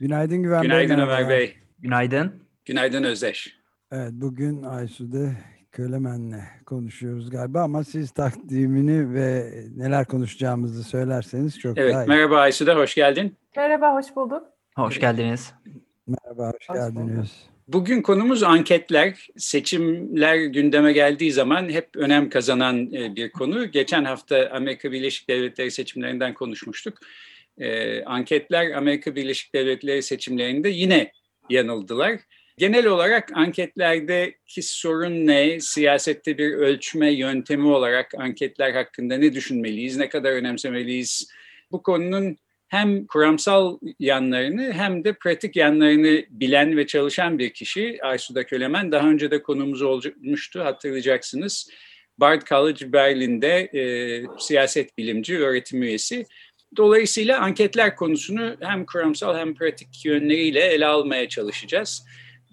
Günaydın Güven Günaydın Bey. Ömer Bey. Günaydın. Günaydın Özdeş. Evet bugün Aysu'de Kölemen'le konuşuyoruz galiba ama siz takdimini ve neler konuşacağımızı söylerseniz çok Evet, daha iyi. merhaba Aysu'da, hoş geldin. Merhaba, hoş bulduk. Hoş geldiniz. Merhaba, hoş Hoş geldiniz. Bugün konumuz anketler. Seçimler gündeme geldiği zaman hep önem kazanan e, bir konu. Geçen hafta Amerika Birleşik Devletleri seçimlerinden konuşmuştuk. Ee, anketler Amerika Birleşik Devletleri seçimlerinde yine yanıldılar. Genel olarak anketlerdeki sorun ne? Siyasette bir ölçme yöntemi olarak anketler hakkında ne düşünmeliyiz? Ne kadar önemsemeliyiz? Bu konunun hem kuramsal yanlarını hem de pratik yanlarını bilen ve çalışan bir kişi Aysuda Kölemen. Daha önce de konumuz olmuştu hatırlayacaksınız. Bard College Berlin'de e, siyaset bilimci, öğretim üyesi. Dolayısıyla anketler konusunu hem kuramsal hem pratik yönleriyle ele almaya çalışacağız.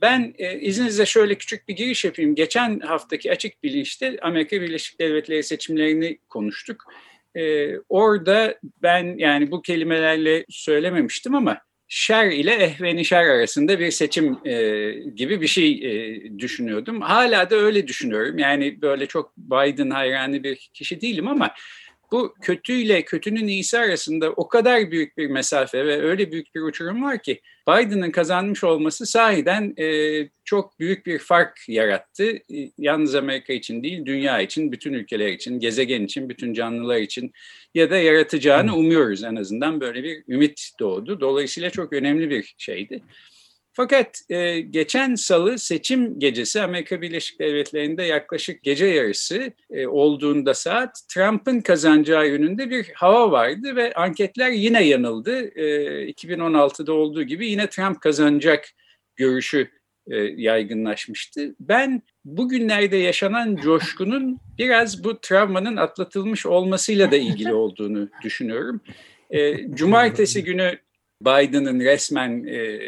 Ben e, izninizle şöyle küçük bir giriş yapayım. Geçen haftaki açık bilinçte Amerika Birleşik Devletleri seçimlerini konuştuk. Ee, orada ben yani bu kelimelerle söylememiştim ama şer ile ehveni şer arasında bir seçim e, gibi bir şey e, düşünüyordum. Hala da öyle düşünüyorum. Yani böyle çok Biden hayranı bir kişi değilim ama bu kötüyle kötünün iyisi arasında o kadar büyük bir mesafe ve öyle büyük bir uçurum var ki Biden'ın kazanmış olması sahiden e, çok büyük bir fark yarattı. E, yalnız Amerika için değil, dünya için, bütün ülkeler için, gezegen için, bütün canlılar için ya da yaratacağını umuyoruz en azından böyle bir ümit doğdu. Dolayısıyla çok önemli bir şeydi. Fakat e, geçen salı seçim gecesi Amerika Birleşik Devletleri'nde yaklaşık gece yarısı e, olduğunda saat Trump'ın kazanacağı yönünde bir hava vardı ve anketler yine yanıldı. E, 2016'da olduğu gibi yine Trump kazanacak görüşü e, yaygınlaşmıştı. Ben bugünlerde yaşanan coşkunun biraz bu travmanın atlatılmış olmasıyla da ilgili olduğunu düşünüyorum. E, Cumartesi günü Biden'ın resmen e,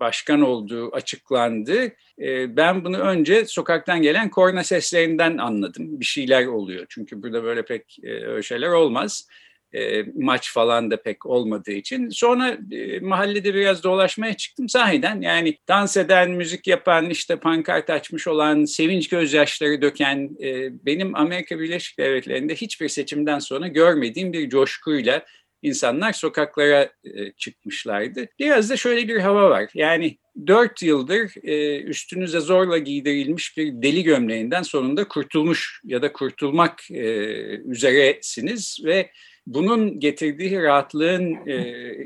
başkan olduğu açıklandı. E, ben bunu önce sokaktan gelen korna seslerinden anladım. Bir şeyler oluyor çünkü burada böyle pek e, öyle şeyler olmaz. E, maç falan da pek olmadığı için. Sonra e, mahallede biraz dolaşmaya çıktım sahiden. Yani dans eden, müzik yapan, işte pankart açmış olan, sevinç gözyaşları döken benim Amerika Birleşik Devletleri'nde hiçbir seçimden sonra görmediğim bir coşkuyla insanlar sokaklara e, çıkmışlardı. Biraz da şöyle bir hava var. Yani dört yıldır e, üstünüze zorla giydirilmiş bir deli gömleğinden sonunda kurtulmuş ya da kurtulmak e, üzeresiniz ve bunun getirdiği rahatlığın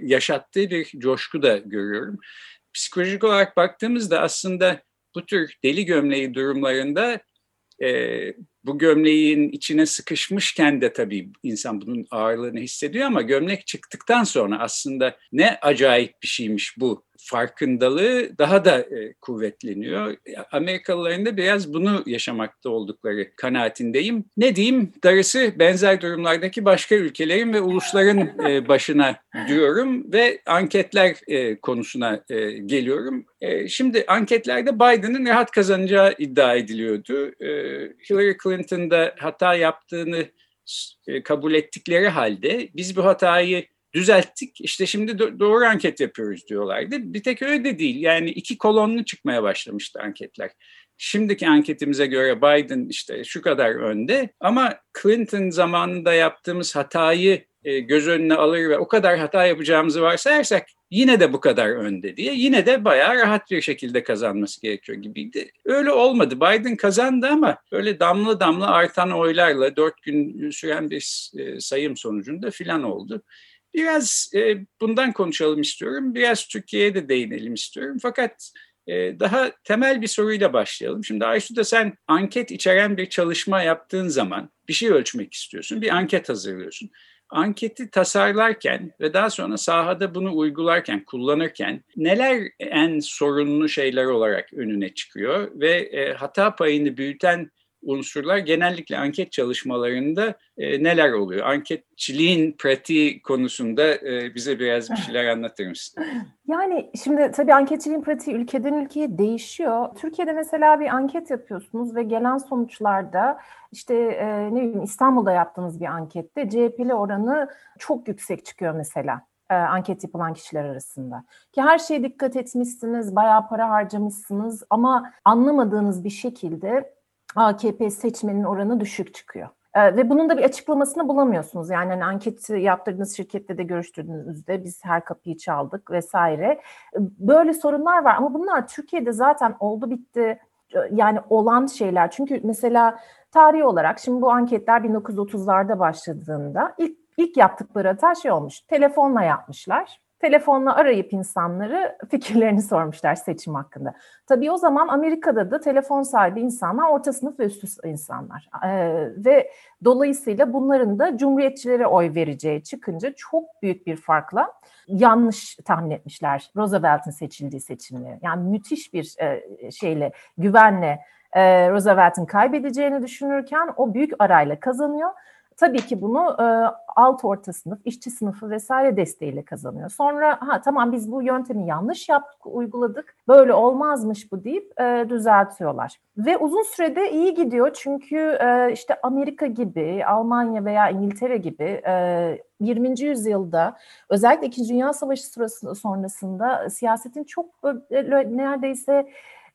yaşattığı bir coşku da görüyorum. Psikolojik olarak baktığımızda aslında bu tür deli gömleği durumlarında bu gömleğin içine sıkışmışken de tabii insan bunun ağırlığını hissediyor ama gömlek çıktıktan sonra aslında ne acayip bir şeymiş bu farkındalığı daha da e, kuvvetleniyor. Amerikalıların da biraz bunu yaşamakta oldukları kanaatindeyim. Ne diyeyim darısı benzer durumlardaki başka ülkelerin ve ulusların e, başına diyorum ve anketler e, konusuna e, geliyorum. E, şimdi anketlerde Biden'ın rahat kazanacağı iddia ediliyordu. E, Hillary Clinton'da hata yaptığını e, kabul ettikleri halde biz bu hatayı düzelttik işte şimdi doğru anket yapıyoruz diyorlardı. Bir tek öyle de değil yani iki kolonlu çıkmaya başlamıştı anketler. Şimdiki anketimize göre Biden işte şu kadar önde ama Clinton zamanında yaptığımız hatayı e, göz önüne alır ve o kadar hata yapacağımızı varsayarsak yine de bu kadar önde diye yine de bayağı rahat bir şekilde kazanması gerekiyor gibiydi. Öyle olmadı. Biden kazandı ama böyle damla damla artan oylarla dört gün süren bir e, sayım sonucunda filan oldu. Biraz e, bundan konuşalım istiyorum. Biraz Türkiye'ye de değinelim istiyorum. Fakat e, daha temel bir soruyla başlayalım. Şimdi Aysu'da sen anket içeren bir çalışma yaptığın zaman bir şey ölçmek istiyorsun. Bir anket hazırlıyorsun. anketi tasarlarken ve daha sonra sahada bunu uygularken, kullanırken neler en sorunlu şeyler olarak önüne çıkıyor ve e, hata payını büyüten unsurlar genellikle anket çalışmalarında e, neler oluyor? Anketçiliğin pratiği konusunda e, bize biraz bir şeyler anlatır mısın? Yani şimdi tabii anketçiliğin pratiği ülkeden ülkeye değişiyor. Türkiye'de mesela bir anket yapıyorsunuz ve gelen sonuçlarda işte e, ne bileyim İstanbul'da yaptığınız bir ankette CHP'li oranı çok yüksek çıkıyor mesela e, anket yapılan kişiler arasında. Ki her şeye dikkat etmişsiniz, bayağı para harcamışsınız ama anlamadığınız bir şekilde AKP seçmenin oranı düşük çıkıyor. Ee, ve bunun da bir açıklamasını bulamıyorsunuz. Yani hani anket yaptırdığınız şirkette de görüştüğünüzde biz her kapıyı çaldık vesaire. Böyle sorunlar var ama bunlar Türkiye'de zaten oldu bitti yani olan şeyler. Çünkü mesela tarihi olarak şimdi bu anketler 1930'larda başladığında ilk ilk yaptıkları hata şey olmuş. Telefonla yapmışlar telefonla arayıp insanları fikirlerini sormuşlar seçim hakkında. Tabii o zaman Amerika'da da telefon sahibi insanlar orta sınıf ve üstü insanlar. Ee, ve dolayısıyla bunların da cumhuriyetçilere oy vereceği çıkınca çok büyük bir farkla yanlış tahmin etmişler Roosevelt'in seçildiği seçimleri. Yani müthiş bir e, şeyle, güvenle e, Roosevelt'in kaybedeceğini düşünürken o büyük arayla kazanıyor tabii ki bunu e, alt orta sınıf, işçi sınıfı vesaire desteğiyle kazanıyor. Sonra ha tamam biz bu yöntemi yanlış yaptık, uyguladık. Böyle olmazmış bu deyip e, düzeltiyorlar. Ve uzun sürede iyi gidiyor çünkü e, işte Amerika gibi, Almanya veya İngiltere gibi e, 20. yüzyılda özellikle 2. Dünya Savaşı sırasında sonrasında siyasetin çok böyle, neredeyse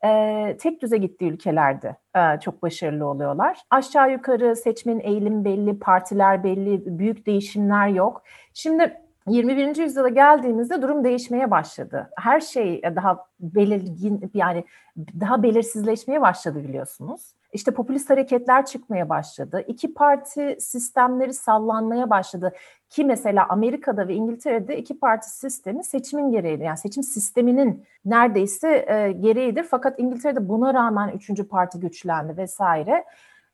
e, tek düze gittiği ülkelerde e, çok başarılı oluyorlar. Aşağı yukarı seçmenin eğilim belli, partiler belli, büyük değişimler yok. Şimdi 21. yüzyıla geldiğimizde durum değişmeye başladı. Her şey daha belirgin yani daha belirsizleşmeye başladı biliyorsunuz. İşte popülist hareketler çıkmaya başladı. İki parti sistemleri sallanmaya başladı. Ki mesela Amerika'da ve İngiltere'de iki parti sistemi seçimin gereğidir. Yani seçim sisteminin neredeyse e, gereğidir. Fakat İngiltere'de buna rağmen üçüncü parti güçlendi vesaire.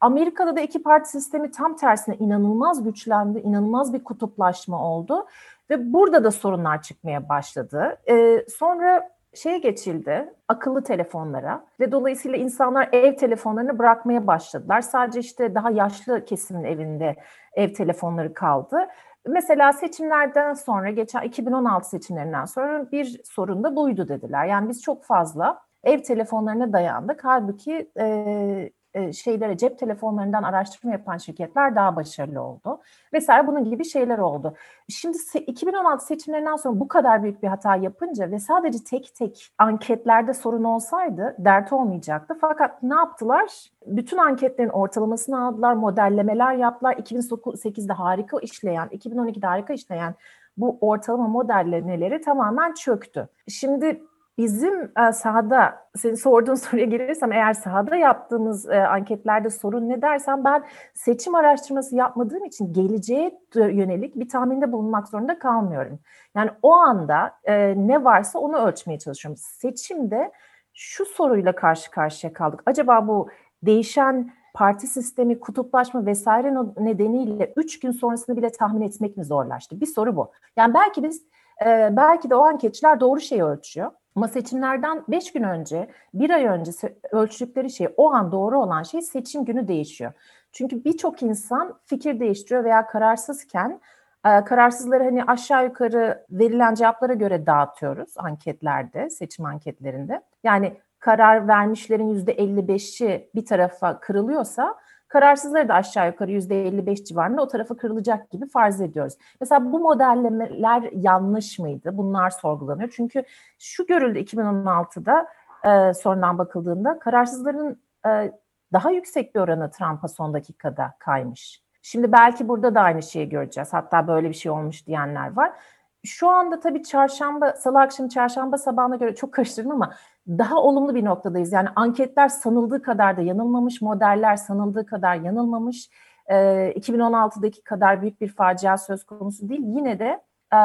Amerika'da da iki parti sistemi tam tersine inanılmaz güçlendi, inanılmaz bir kutuplaşma oldu ve burada da sorunlar çıkmaya başladı. Ee, sonra şeye geçildi, akıllı telefonlara ve dolayısıyla insanlar ev telefonlarını bırakmaya başladılar. Sadece işte daha yaşlı kesimin evinde ev telefonları kaldı. Mesela seçimlerden sonra, geçen 2016 seçimlerinden sonra bir sorun da buydu dediler. Yani biz çok fazla ev telefonlarına dayandık. Halbuki e, e, şeylere cep telefonlarından araştırma yapan şirketler daha başarılı oldu. Vesaire bunun gibi şeyler oldu. Şimdi 2016 seçimlerinden sonra bu kadar büyük bir hata yapınca ve sadece tek tek anketlerde sorun olsaydı dert olmayacaktı. Fakat ne yaptılar? Bütün anketlerin ortalamasını aldılar, modellemeler yaptılar. 2008'de harika işleyen, 2012'de harika işleyen bu ortalama modellemeleri tamamen çöktü. Şimdi Bizim e, sahada, senin sorduğun soruya gelirsem eğer sahada yaptığımız e, anketlerde sorun ne dersen ben seçim araştırması yapmadığım için geleceğe yönelik bir tahminde bulunmak zorunda kalmıyorum. Yani o anda e, ne varsa onu ölçmeye çalışıyorum. Seçimde şu soruyla karşı karşıya kaldık. Acaba bu değişen parti sistemi, kutuplaşma vesaire nedeniyle üç gün sonrasını bile tahmin etmek mi zorlaştı? Bir soru bu. Yani belki biz, belki de o anketçiler doğru şeyi ölçüyor. Ama seçimlerden 5 gün önce, bir ay önce ölçtükleri şey, o an doğru olan şey seçim günü değişiyor. Çünkü birçok insan fikir değiştiriyor veya kararsızken e, kararsızları hani aşağı yukarı verilen cevaplara göre dağıtıyoruz anketlerde, seçim anketlerinde. Yani karar vermişlerin %55'i bir tarafa kırılıyorsa Kararsızları da aşağı yukarı %55 civarında o tarafa kırılacak gibi farz ediyoruz. Mesela bu modellemeler yanlış mıydı? Bunlar sorgulanıyor. Çünkü şu görüldü 2016'da e, sonradan bakıldığında kararsızların e, daha yüksek bir oranı Trump'a son dakikada kaymış. Şimdi belki burada da aynı şeyi göreceğiz. Hatta böyle bir şey olmuş diyenler var. Şu anda tabii çarşamba, salı akşamı çarşamba sabahına göre çok karıştırdım ama daha olumlu bir noktadayız. Yani anketler sanıldığı kadar da yanılmamış, modeller sanıldığı kadar yanılmamış. E, 2016'daki kadar büyük bir facia söz konusu değil. Yine de e,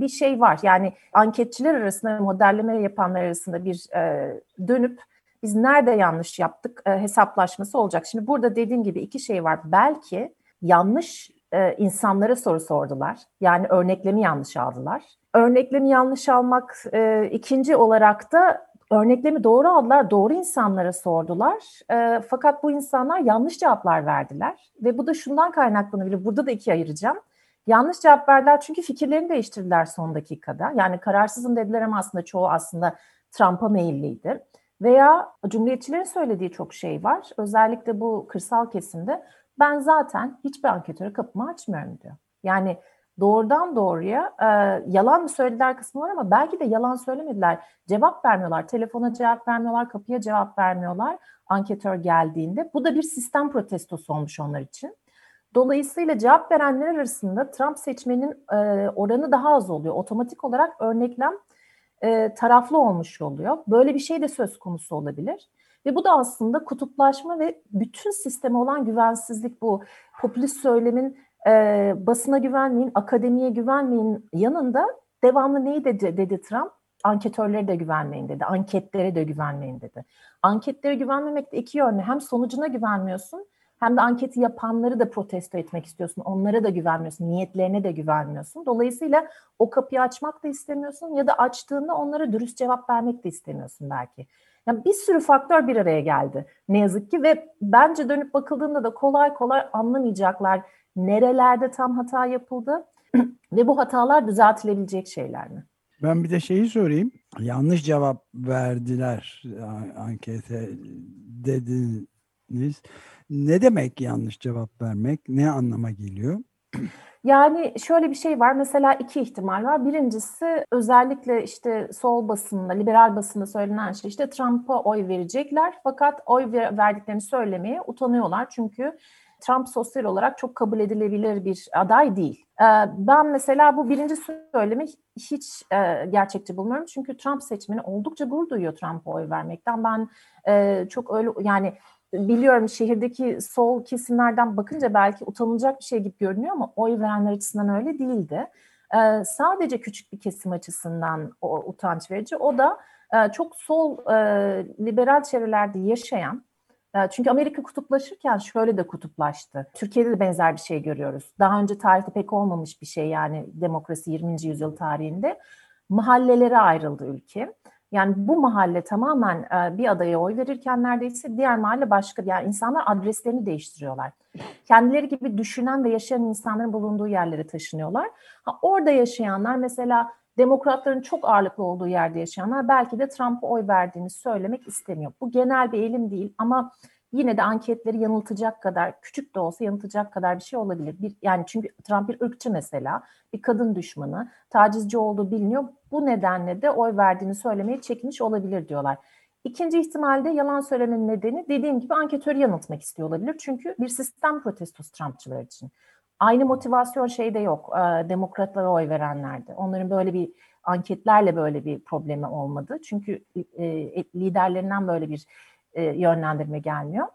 bir şey var. Yani anketçiler arasında, modelleme yapanlar arasında bir e, dönüp biz nerede yanlış yaptık e, hesaplaşması olacak. Şimdi burada dediğim gibi iki şey var. Belki yanlış e, insanlara soru sordular. Yani örneklemi yanlış aldılar. Örneklemi yanlış almak e, ikinci olarak da örneklemi doğru aldılar, doğru insanlara sordular. E, fakat bu insanlar yanlış cevaplar verdiler. Ve bu da şundan kaynaklanabilir. Burada da ikiye ayıracağım. Yanlış cevap verdiler çünkü fikirlerini değiştirdiler son dakikada. Yani kararsızım dediler ama aslında çoğu aslında Trump'a meyilliydi. Veya Cumhuriyetçilerin söylediği çok şey var. Özellikle bu kırsal kesimde ben zaten hiçbir anketöre kapımı açmıyorum diyor. Yani doğrudan doğruya e, yalan mı söylediler kısmı var ama belki de yalan söylemediler. Cevap vermiyorlar. Telefona cevap vermiyorlar, kapıya cevap vermiyorlar anketör geldiğinde. Bu da bir sistem protestosu olmuş onlar için. Dolayısıyla cevap verenler arasında Trump seçmenin e, oranı daha az oluyor. Otomatik olarak örneklem e, taraflı olmuş oluyor. Böyle bir şey de söz konusu olabilir. Ve bu da aslında kutuplaşma ve bütün sisteme olan güvensizlik bu. Popülist söylemin e, basına güvenmeyin, akademiye güvenmeyin yanında devamlı neyi dedi, dedi Trump? Anketörlere de güvenmeyin dedi, anketlere de güvenmeyin dedi. Anketlere güvenmemek de iki yönlü. Hem sonucuna güvenmiyorsun hem de anketi yapanları da protesto etmek istiyorsun. Onlara da güvenmiyorsun, niyetlerine de güvenmiyorsun. Dolayısıyla o kapıyı açmak da istemiyorsun ya da açtığında onlara dürüst cevap vermek de istemiyorsun belki. Yani bir sürü faktör bir araya geldi ne yazık ki ve bence dönüp bakıldığında da kolay kolay anlamayacaklar nerelerde tam hata yapıldı ve bu hatalar düzeltilebilecek şeyler mi? Ben bir de şeyi sorayım. Yanlış cevap verdiler ankete dediniz. Ne demek yanlış cevap vermek? Ne anlama geliyor? Yani şöyle bir şey var. Mesela iki ihtimal var. Birincisi özellikle işte sol basında, liberal basında söylenen şey işte Trump'a oy verecekler. Fakat oy verdiklerini söylemeye utanıyorlar. Çünkü Trump sosyal olarak çok kabul edilebilir bir aday değil. Ee, ben mesela bu birinci söylemi hiç e, gerçekçi bulmuyorum. Çünkü Trump seçmeni oldukça gurur duyuyor Trump'a oy vermekten. Ben e, çok öyle yani biliyorum şehirdeki sol kesimlerden bakınca belki utanılacak bir şey gibi görünüyor ama oy verenler açısından öyle değildi. Ee, sadece küçük bir kesim açısından o utanç verici. O da e, çok sol liberal çevrelerde yaşayan çünkü Amerika kutuplaşırken şöyle de kutuplaştı. Türkiye'de de benzer bir şey görüyoruz. Daha önce tarihte pek olmamış bir şey yani demokrasi 20. yüzyıl tarihinde. Mahallelere ayrıldı ülke. Yani bu mahalle tamamen e, bir adaya oy verirken neredeyse diğer mahalle başka. Yani insanlar adreslerini değiştiriyorlar. Kendileri gibi düşünen ve yaşayan insanların bulunduğu yerlere taşınıyorlar. Ha, orada yaşayanlar mesela demokratların çok ağırlıklı olduğu yerde yaşayanlar belki de Trump'a oy verdiğini söylemek istemiyor. Bu genel bir eğilim değil ama yine de anketleri yanıltacak kadar küçük de olsa yanıltacak kadar bir şey olabilir. Bir, yani çünkü Trump bir ırkçı mesela, bir kadın düşmanı, tacizci olduğu biliniyor. Bu nedenle de oy verdiğini söylemeye çekmiş olabilir diyorlar. İkinci ihtimalde yalan söylemenin nedeni dediğim gibi anketörü yanıltmak istiyor olabilir. Çünkü bir sistem protestosu Trumpçılar için. Aynı motivasyon şeyde yok e, demokratlara oy verenlerde. Onların böyle bir anketlerle böyle bir problemi olmadı. Çünkü e, liderlerinden böyle bir e, yönlendirme gelmiyor.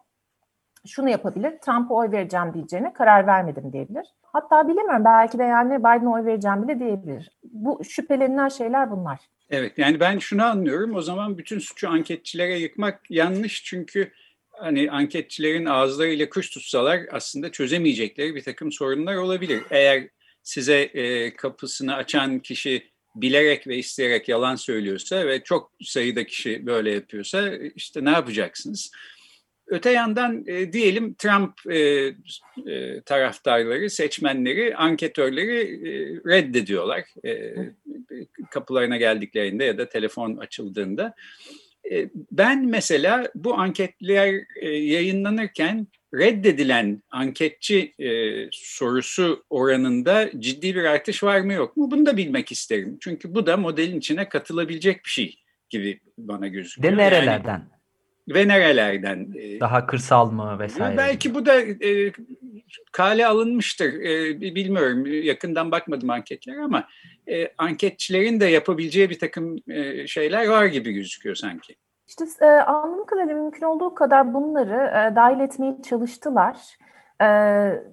Şunu yapabilir, Trump'a oy vereceğim diyeceğine karar vermedim diyebilir. Hatta bilemiyorum belki de yani Biden'a oy vereceğim bile diyebilir. Bu şüphelenilen şeyler bunlar. Evet yani ben şunu anlıyorum o zaman bütün suçu anketçilere yıkmak yanlış çünkü hani anketçilerin ağızlarıyla kuş tutsalar aslında çözemeyecekleri bir takım sorunlar olabilir. Eğer size e, kapısını açan kişi bilerek ve isteyerek yalan söylüyorsa ve çok sayıda kişi böyle yapıyorsa işte ne yapacaksınız? Öte yandan e, diyelim Trump e, e, taraftarları, seçmenleri, anketörleri e, reddediyorlar e, kapılarına geldiklerinde ya da telefon açıldığında. E, ben mesela bu anketler e, yayınlanırken reddedilen anketçi e, sorusu oranında ciddi bir artış var mı yok mu? Bunu da bilmek isterim. Çünkü bu da modelin içine katılabilecek bir şey gibi bana gözüküyor. De nerelerden? Yani, ve nerelerden? Daha kırsal mı vesaire? Belki bu da e, kale alınmıştır. E, bilmiyorum. Yakından bakmadım anketlere ama e, anketçilerin de yapabileceği bir takım e, şeyler var gibi gözüküyor sanki. İşte e, anladığım kadarıyla mümkün olduğu kadar bunları e, dahil etmeye çalıştılar. E,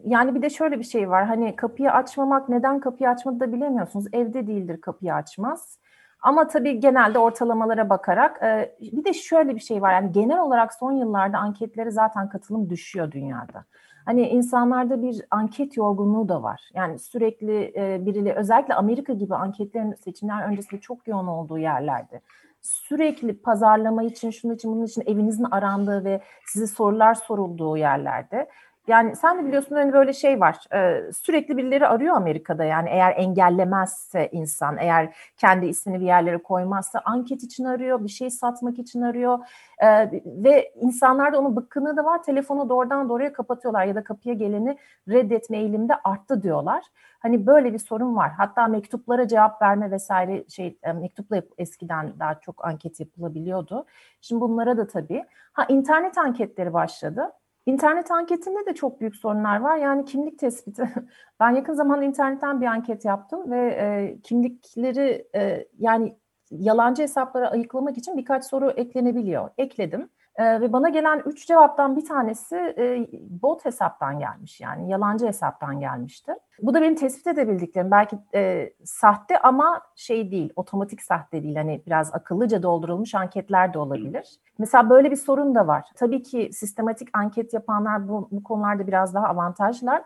yani bir de şöyle bir şey var. Hani kapıyı açmamak neden kapıyı açmadı da bilemiyorsunuz. Evde değildir kapıyı açmaz. Ama tabii genelde ortalamalara bakarak e, bir de şöyle bir şey var. Yani genel olarak son yıllarda anketlere zaten katılım düşüyor dünyada. Hani insanlarda bir anket yorgunluğu da var. Yani sürekli e, biriyle özellikle Amerika gibi anketlerin seçimler öncesinde çok yoğun olduğu yerlerde sürekli pazarlama için, şunun için, bunun için evinizin arandığı ve size sorular sorulduğu yerlerde yani sen de biliyorsun hani böyle şey var. E, sürekli birileri arıyor Amerika'da yani eğer engellemezse insan, eğer kendi ismini bir yerlere koymazsa anket için arıyor, bir şey satmak için arıyor. E, ve insanlarda onun bıkkınlığı da var. Telefonu doğrudan doğruya kapatıyorlar ya da kapıya geleni reddetme eğilimde arttı diyorlar. Hani böyle bir sorun var. Hatta mektuplara cevap verme vesaire şey e, mektupla eskiden daha çok anket yapılabiliyordu. Şimdi bunlara da tabii. Ha internet anketleri başladı. İnternet anketinde de çok büyük sorunlar var. Yani kimlik tespiti. Ben yakın zamanda internetten bir anket yaptım ve e, kimlikleri e, yani yalancı hesapları ayıklamak için birkaç soru eklenebiliyor. Ekledim. E, ve bana gelen üç cevaptan bir tanesi e, bot hesaptan gelmiş yani yalancı hesaptan gelmişti. Bu da benim tespit edebildiklerim belki e, sahte ama şey değil otomatik sahte değil hani biraz akıllıca doldurulmuş anketler de olabilir. Mesela böyle bir sorun da var. Tabii ki sistematik anket yapanlar bu, bu konularda biraz daha avantajlar.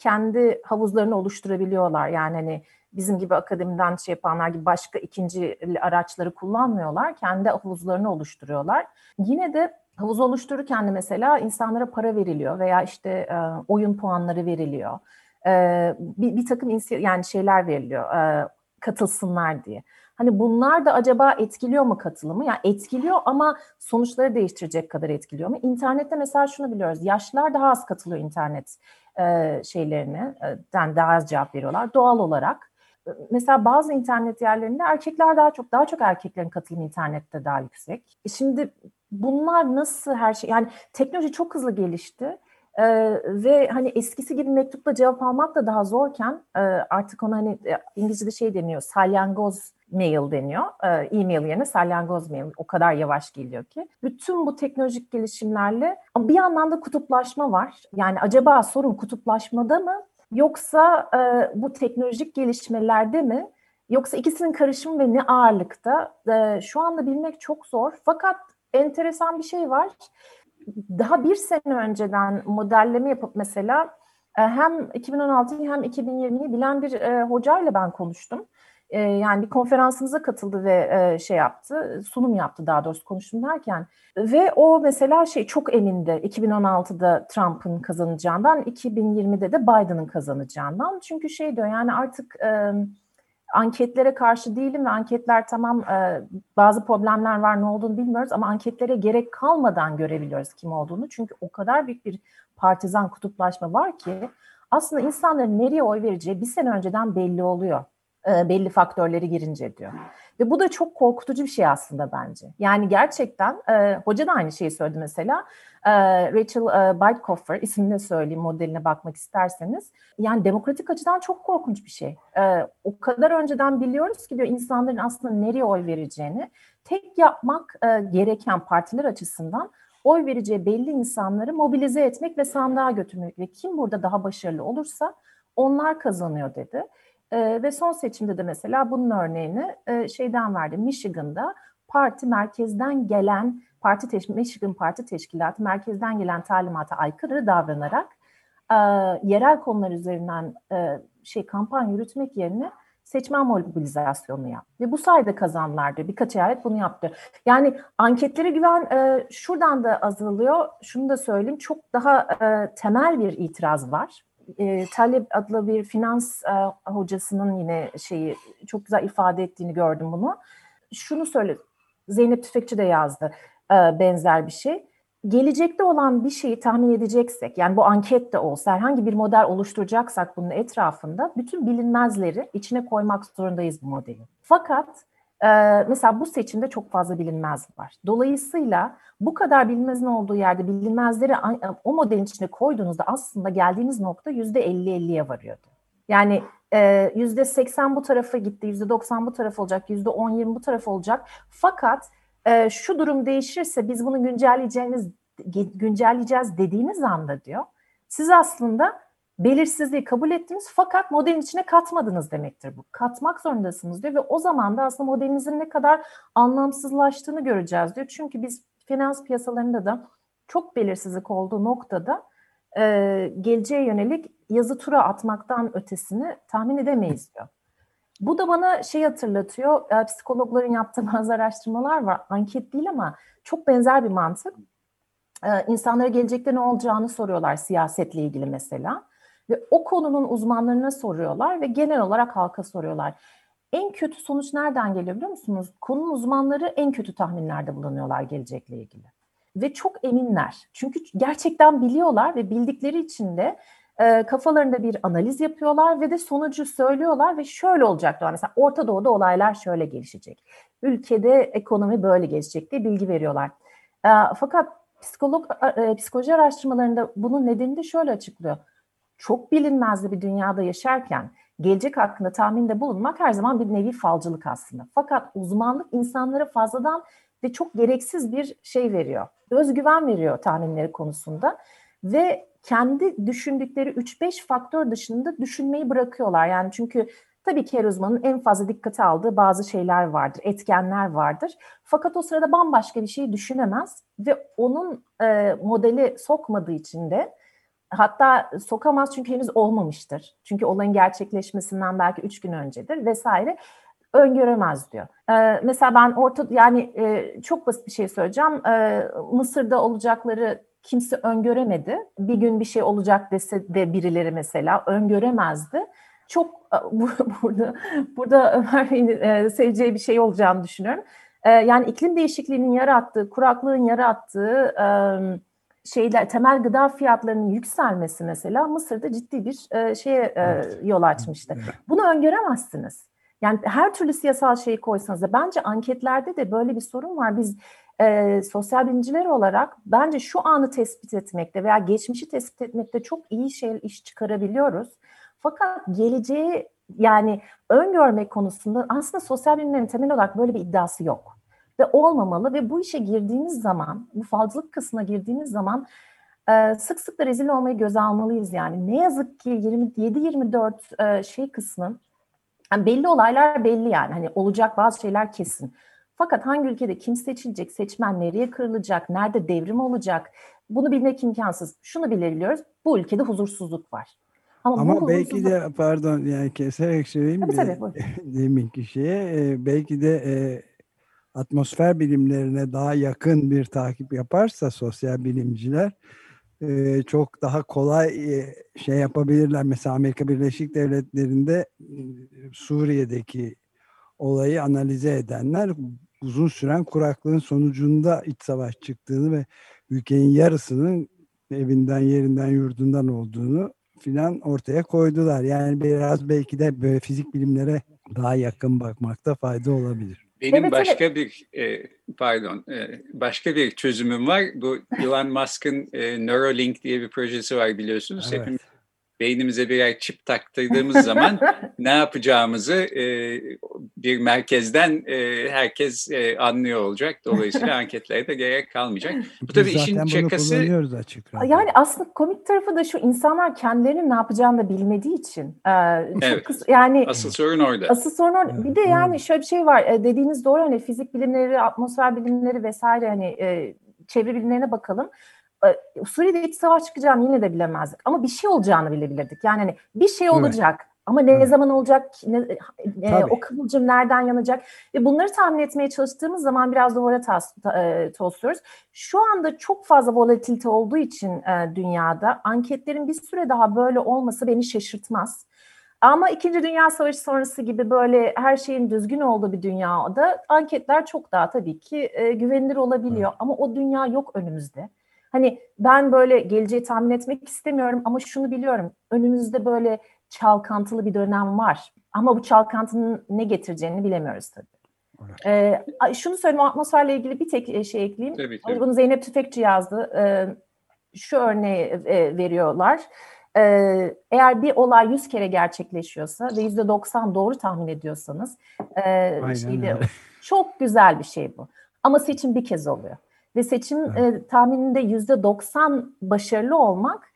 Kendi havuzlarını oluşturabiliyorlar yani hani bizim gibi akademiden şey yapanlar gibi başka ikinci araçları kullanmıyorlar. Kendi havuzlarını oluşturuyorlar. Yine de havuz oluştururken de mesela insanlara para veriliyor veya işte e, oyun puanları veriliyor. E, bir, bir takım yani şeyler veriliyor e, katılsınlar diye. Hani bunlar da acaba etkiliyor mu katılımı? Yani etkiliyor ama sonuçları değiştirecek kadar etkiliyor mu? İnternette mesela şunu biliyoruz. Yaşlılar daha az katılıyor internet e, şeylerine. Yani daha az cevap veriyorlar doğal olarak mesela bazı internet yerlerinde erkekler daha çok daha çok erkeklerin katılımı internette daha yüksek. E, şimdi bunlar nasıl her şey yani teknoloji çok hızlı gelişti. Ee, ve hani eskisi gibi mektupla cevap almak da daha zorken e, artık ona hani e, İngilizce'de şey deniyor salyangoz mail deniyor. E, e-mail yerine salyangoz mail o kadar yavaş geliyor ki. Bütün bu teknolojik gelişimlerle bir yandan da kutuplaşma var. Yani acaba sorun kutuplaşmada mı Yoksa e, bu teknolojik gelişmelerde mi? Yoksa ikisinin karışımı ve ne ağırlıkta? E, şu anda bilmek çok zor. Fakat enteresan bir şey var. Daha bir sene önceden modelleme yapıp mesela e, hem 2016'yı hem 2020'yi bilen bir e, hocayla ben konuştum. E, yani bir konferansımıza katıldı ve e, şey yaptı, sunum yaptı daha doğrusu konuştum derken. Ve o mesela şey çok emindi 2016'da Trump'ın kazanacağından, 2020'de de Biden'ın kazanacağından. Çünkü şey diyor yani artık e, anketlere karşı değilim ve anketler tamam e, bazı problemler var ne olduğunu bilmiyoruz ama anketlere gerek kalmadan görebiliyoruz kim olduğunu. Çünkü o kadar büyük bir partizan kutuplaşma var ki aslında insanların nereye oy vereceği bir sene önceden belli oluyor. E, belli faktörleri girince diyor. Ve bu da çok korkutucu bir şey aslında bence. Yani gerçekten e, hoca da aynı şeyi söyledi mesela. E, Rachel e, Bytkofer ismini söyleyeyim modeline bakmak isterseniz. Yani demokratik açıdan çok korkunç bir şey. E, o kadar önceden biliyoruz ki diyor insanların aslında nereye oy vereceğini. Tek yapmak e, gereken partiler açısından oy vereceği belli insanları mobilize etmek ve sandığa götürmek ve kim burada daha başarılı olursa onlar kazanıyor dedi. E, ve son seçimde de mesela bunun örneğini e, şeyden verdi. Michigan'da parti merkezden gelen parti teş Michigan Parti Teşkilatı merkezden gelen talimata aykırı davranarak e, yerel konular üzerinden e, şey kampanya yürütmek yerine seçmen mobilizasyonu yap. Ve bu sayede kazandılar diyor. Birkaç eyalet bunu yaptı. Yani anketlere güven e, şuradan da azalıyor. Şunu da söyleyeyim. Çok daha e, temel bir itiraz var e, Talep adlı bir finans e, hocasının yine şeyi çok güzel ifade ettiğini gördüm bunu. Şunu söyle, Zeynep Tüfekçi de yazdı e, benzer bir şey. Gelecekte olan bir şeyi tahmin edeceksek, yani bu anket de olsa, herhangi bir model oluşturacaksak bunun etrafında bütün bilinmezleri içine koymak zorundayız bu modeli. Fakat ee, mesela bu seçimde çok fazla bilinmez var. Dolayısıyla bu kadar bilinmezin olduğu yerde bilinmezleri o modelin içine koyduğunuzda aslında geldiğiniz nokta yüzde 50-50'ye varıyordu. Yani e, yüzde 80 bu tarafa gitti, yüzde 90 bu taraf olacak, yüzde 10-20 bu taraf olacak. Fakat e, şu durum değişirse biz bunu güncelleyeceğiniz güncelleyeceğiz dediğiniz anda diyor. Siz aslında belirsizliği kabul ettiniz fakat modelin içine katmadınız demektir bu. Katmak zorundasınız diyor ve o zaman da aslında modelinizin ne kadar anlamsızlaştığını göreceğiz diyor. Çünkü biz finans piyasalarında da çok belirsizlik olduğu noktada e, geleceğe yönelik yazı tura atmaktan ötesini tahmin edemeyiz diyor. Bu da bana şey hatırlatıyor, e, psikologların yaptığı bazı araştırmalar var, anket değil ama çok benzer bir mantık. E, insanlara gelecekte ne olacağını soruyorlar siyasetle ilgili mesela. Ve o konunun uzmanlarına soruyorlar ve genel olarak halka soruyorlar. En kötü sonuç nereden geliyor biliyor musunuz? Konunun uzmanları en kötü tahminlerde bulunuyorlar gelecekle ilgili. Ve çok eminler. Çünkü gerçekten biliyorlar ve bildikleri için de e, kafalarında bir analiz yapıyorlar ve de sonucu söylüyorlar ve şöyle olacak diyorlar. Mesela Orta Doğu'da olaylar şöyle gelişecek. Ülkede ekonomi böyle gelişecek diye bilgi veriyorlar. E, fakat psikolog e, psikoloji araştırmalarında bunun nedenini de şöyle açıklıyor. Çok bilinmezli bir dünyada yaşarken gelecek hakkında tahminde bulunmak her zaman bir nevi falcılık aslında. Fakat uzmanlık insanlara fazladan ve çok gereksiz bir şey veriyor. Özgüven veriyor tahminleri konusunda ve kendi düşündükleri 3-5 faktör dışında düşünmeyi bırakıyorlar. Yani çünkü tabii ki her uzmanın en fazla dikkate aldığı bazı şeyler vardır, etkenler vardır. Fakat o sırada bambaşka bir şey düşünemez ve onun e, modeli sokmadığı için de hatta sokamaz çünkü henüz olmamıştır. Çünkü olayın gerçekleşmesinden belki üç gün öncedir vesaire öngöremez diyor. Ee, mesela ben orta yani e, çok basit bir şey söyleyeceğim. Ee, Mısır'da olacakları kimse öngöremedi. Bir gün bir şey olacak dese de birileri mesela öngöremezdi. Çok e, burada burada Ömer Bey'in e, seveceği bir şey olacağını düşünüyorum. E, yani iklim değişikliğinin yarattığı, kuraklığın yarattığı e, şeyler temel gıda fiyatlarının yükselmesi mesela Mısır'da ciddi bir e, şeye e, yol açmıştı. Bunu öngöremezsiniz. Yani her türlü siyasal şeyi koysanız da bence anketlerde de böyle bir sorun var. Biz e, sosyal bilimciler olarak bence şu anı tespit etmekte veya geçmişi tespit etmekte çok iyi şey iş çıkarabiliyoruz. Fakat geleceği yani öngörmek konusunda aslında sosyal bilimlerin temel olarak böyle bir iddiası yok. Ve olmamalı ve bu işe girdiğimiz zaman, bu falcılık kısmına girdiğimiz zaman e, sık sık da rezil olmayı göze almalıyız yani. Ne yazık ki 27-24 e, şey kısmı yani belli olaylar belli yani. Hani olacak bazı şeyler kesin. Fakat hangi ülkede kim seçilecek, seçmen nereye kırılacak, nerede devrim olacak bunu bilmek imkansız. Şunu bilebiliyoruz, bu ülkede huzursuzluk var. Ama, Ama belki huzursuzluk... de pardon yani keserek söyleyeyim tabii, tabii, deminki şeye e, belki de e, atmosfer bilimlerine daha yakın bir takip yaparsa sosyal bilimciler e, çok daha kolay e, şey yapabilirler. Mesela Amerika Birleşik Devletleri'nde e, Suriye'deki olayı analize edenler uzun süren kuraklığın sonucunda iç savaş çıktığını ve ülkenin yarısının evinden, yerinden, yurdundan olduğunu filan ortaya koydular. Yani biraz belki de böyle fizik bilimlere daha yakın bakmakta fayda olabilir. Benim evet, başka evet. bir e, pardon e, başka bir çözümüm var. Bu Elon Musk'ın e, Neuralink diye bir projesi var biliyorsunuz. Evet. Hepimiz beynimize birer çip taktırdığımız zaman ne yapacağımızı e, bir merkezden e, herkes e, anlıyor olacak. Dolayısıyla anketlere de gerek kalmayacak. Bu tabii Biz işin şakası. Açık yani aslında komik tarafı da şu insanlar kendilerinin ne yapacağını da bilmediği için. E, evet. kısa, yani asıl sorun orada. Asıl sorun orada. Evet. Bir de yani şöyle bir şey var. E, dediğiniz doğru hani fizik bilimleri, atmosfer bilimleri vesaire hani e, çevre bilimlerine bakalım. E, Suriye'de iç savaş çıkacağını yine de bilemezdik. Ama bir şey olacağını bilebilirdik. Yani hani bir şey olacak. Evet. Ama ne evet. zaman olacak, ne, e, o kıvılcım nereden yanacak ve bunları tahmin etmeye çalıştığımız zaman biraz duvara tas, e, tosluyoruz. Şu anda çok fazla volatilite olduğu için e, dünyada anketlerin bir süre daha böyle olması beni şaşırtmaz. Ama İkinci Dünya Savaşı sonrası gibi böyle her şeyin düzgün olduğu bir dünyada anketler çok daha tabii ki e, güvenilir olabiliyor. Evet. Ama o dünya yok önümüzde. Hani ben böyle geleceği tahmin etmek istemiyorum ama şunu biliyorum. Önümüzde böyle çalkantılı bir dönem var. Ama bu çalkantının ne getireceğini bilemiyoruz tabii. Evet. Ee, şunu söyleyeyim, atmosferle ilgili bir tek e, şey ekleyeyim. Tabii, tabii. Bunu Zeynep Tüfekçi yazdı. Ee, şu örneği e, veriyorlar. Ee, eğer bir olay 100 kere gerçekleşiyorsa ve %90 doğru tahmin ediyorsanız e, şeyde, çok güzel bir şey bu. Ama seçim bir kez oluyor. Ve seçim evet. e, tahmininde yüzde 90 başarılı olmak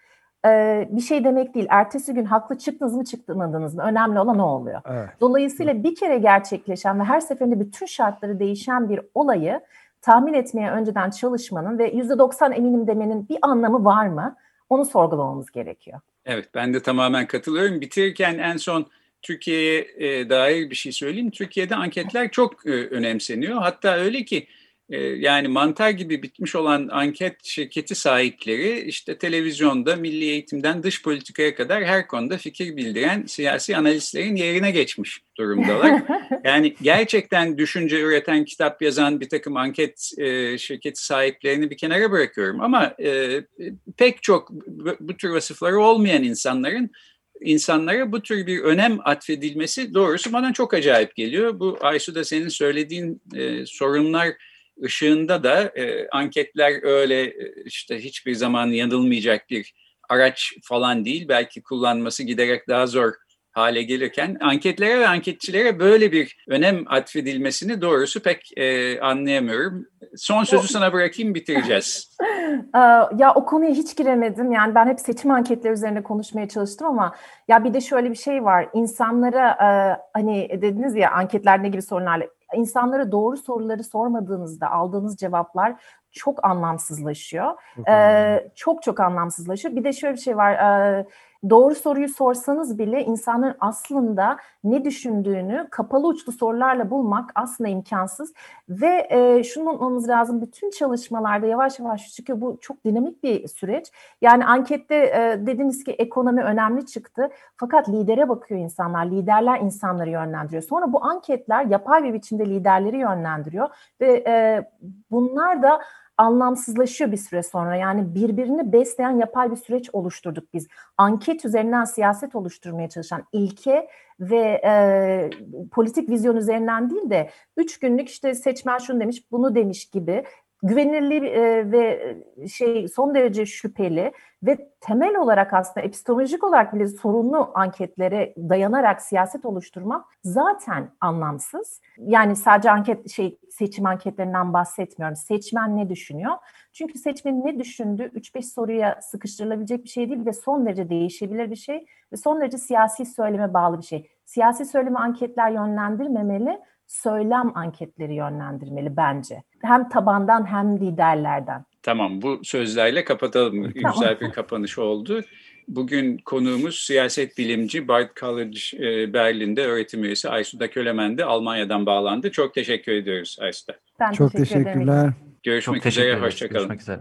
e, bir şey demek değil. Ertesi gün haklı çıktınız mı çıkmadınız mı? Önemli olan o oluyor. Evet. Dolayısıyla bir kere gerçekleşen ve her seferinde bütün şartları değişen bir olayı tahmin etmeye önceden çalışmanın ve yüzde 90 eminim demenin bir anlamı var mı? Onu sorgulamamız gerekiyor. Evet ben de tamamen katılıyorum. Bitirirken en son Türkiye'ye e, dair bir şey söyleyeyim. Türkiye'de anketler çok e, önemseniyor. Hatta öyle ki yani mantar gibi bitmiş olan anket şirketi sahipleri işte televizyonda milli eğitimden dış politikaya kadar her konuda fikir bildiren siyasi analistlerin yerine geçmiş durumdalar. yani gerçekten düşünce üreten, kitap yazan bir takım anket e, şirketi sahiplerini bir kenara bırakıyorum. Ama e, pek çok bu, bu tür vasıfları olmayan insanların insanlara bu tür bir önem atfedilmesi doğrusu bana çok acayip geliyor. Bu Aysu da senin söylediğin e, sorunlar ışığında da e, anketler öyle e, işte hiçbir zaman yanılmayacak bir araç falan değil. Belki kullanması giderek daha zor hale gelirken anketlere ve anketçilere böyle bir önem atfedilmesini doğrusu pek e, anlayamıyorum. Son sözü sana bırakayım bitireceğiz. ya o konuya hiç giremedim. Yani ben hep seçim anketleri üzerine konuşmaya çalıştım ama ya bir de şöyle bir şey var. İnsanlara e, hani dediniz ya anketler ne gibi sorunlarla insanlara doğru soruları sormadığınızda aldığınız cevaplar çok anlamsızlaşıyor. Çok, ee, çok çok anlamsızlaşıyor. Bir de şöyle bir şey var. Ee, doğru soruyu sorsanız bile insanların aslında ne düşündüğünü kapalı uçlu sorularla bulmak aslında imkansız. Ve e, şunu unutmamız lazım. Bütün çalışmalarda yavaş yavaş çıkıyor. Bu çok dinamik bir süreç. Yani ankette e, dediniz ki ekonomi önemli çıktı. Fakat lidere bakıyor insanlar. Liderler insanları yönlendiriyor. Sonra bu anketler yapay bir biçimde liderleri yönlendiriyor. Ve e, bunlar da anlamsızlaşıyor bir süre sonra. Yani birbirini besleyen yapay bir süreç oluşturduk biz. Anket üzerinden siyaset oluşturmaya çalışan ilke ve e, politik vizyon üzerinden değil de üç günlük işte seçmen şunu demiş bunu demiş gibi güvenilirliği e, ve şey son derece şüpheli ve temel olarak aslında epistemolojik olarak bile sorunlu anketlere dayanarak siyaset oluşturmak zaten anlamsız. Yani sadece anket şey seçim anketlerinden bahsetmiyorum. Seçmen ne düşünüyor? Çünkü seçmenin ne düşündüğü 3-5 soruya sıkıştırılabilecek bir şey değil ve son derece değişebilir bir şey ve son derece siyasi söyleme bağlı bir şey. Siyasi söyleme anketler yönlendirmemeli söylem anketleri yönlendirmeli bence. Hem tabandan hem liderlerden. Tamam bu sözlerle kapatalım. Tamam. Güzel bir kapanış oldu. Bugün konuğumuz siyaset bilimci Bard College e, Berlin'de öğretim üyesi Aysuda Kölemen'de Almanya'dan bağlandı. Çok teşekkür ediyoruz Aysuda. Ben Çok teşekkür teşekkürler. Ederim. Görüşmek Çok üzere, hoşçakalın. Görüşmek üzere.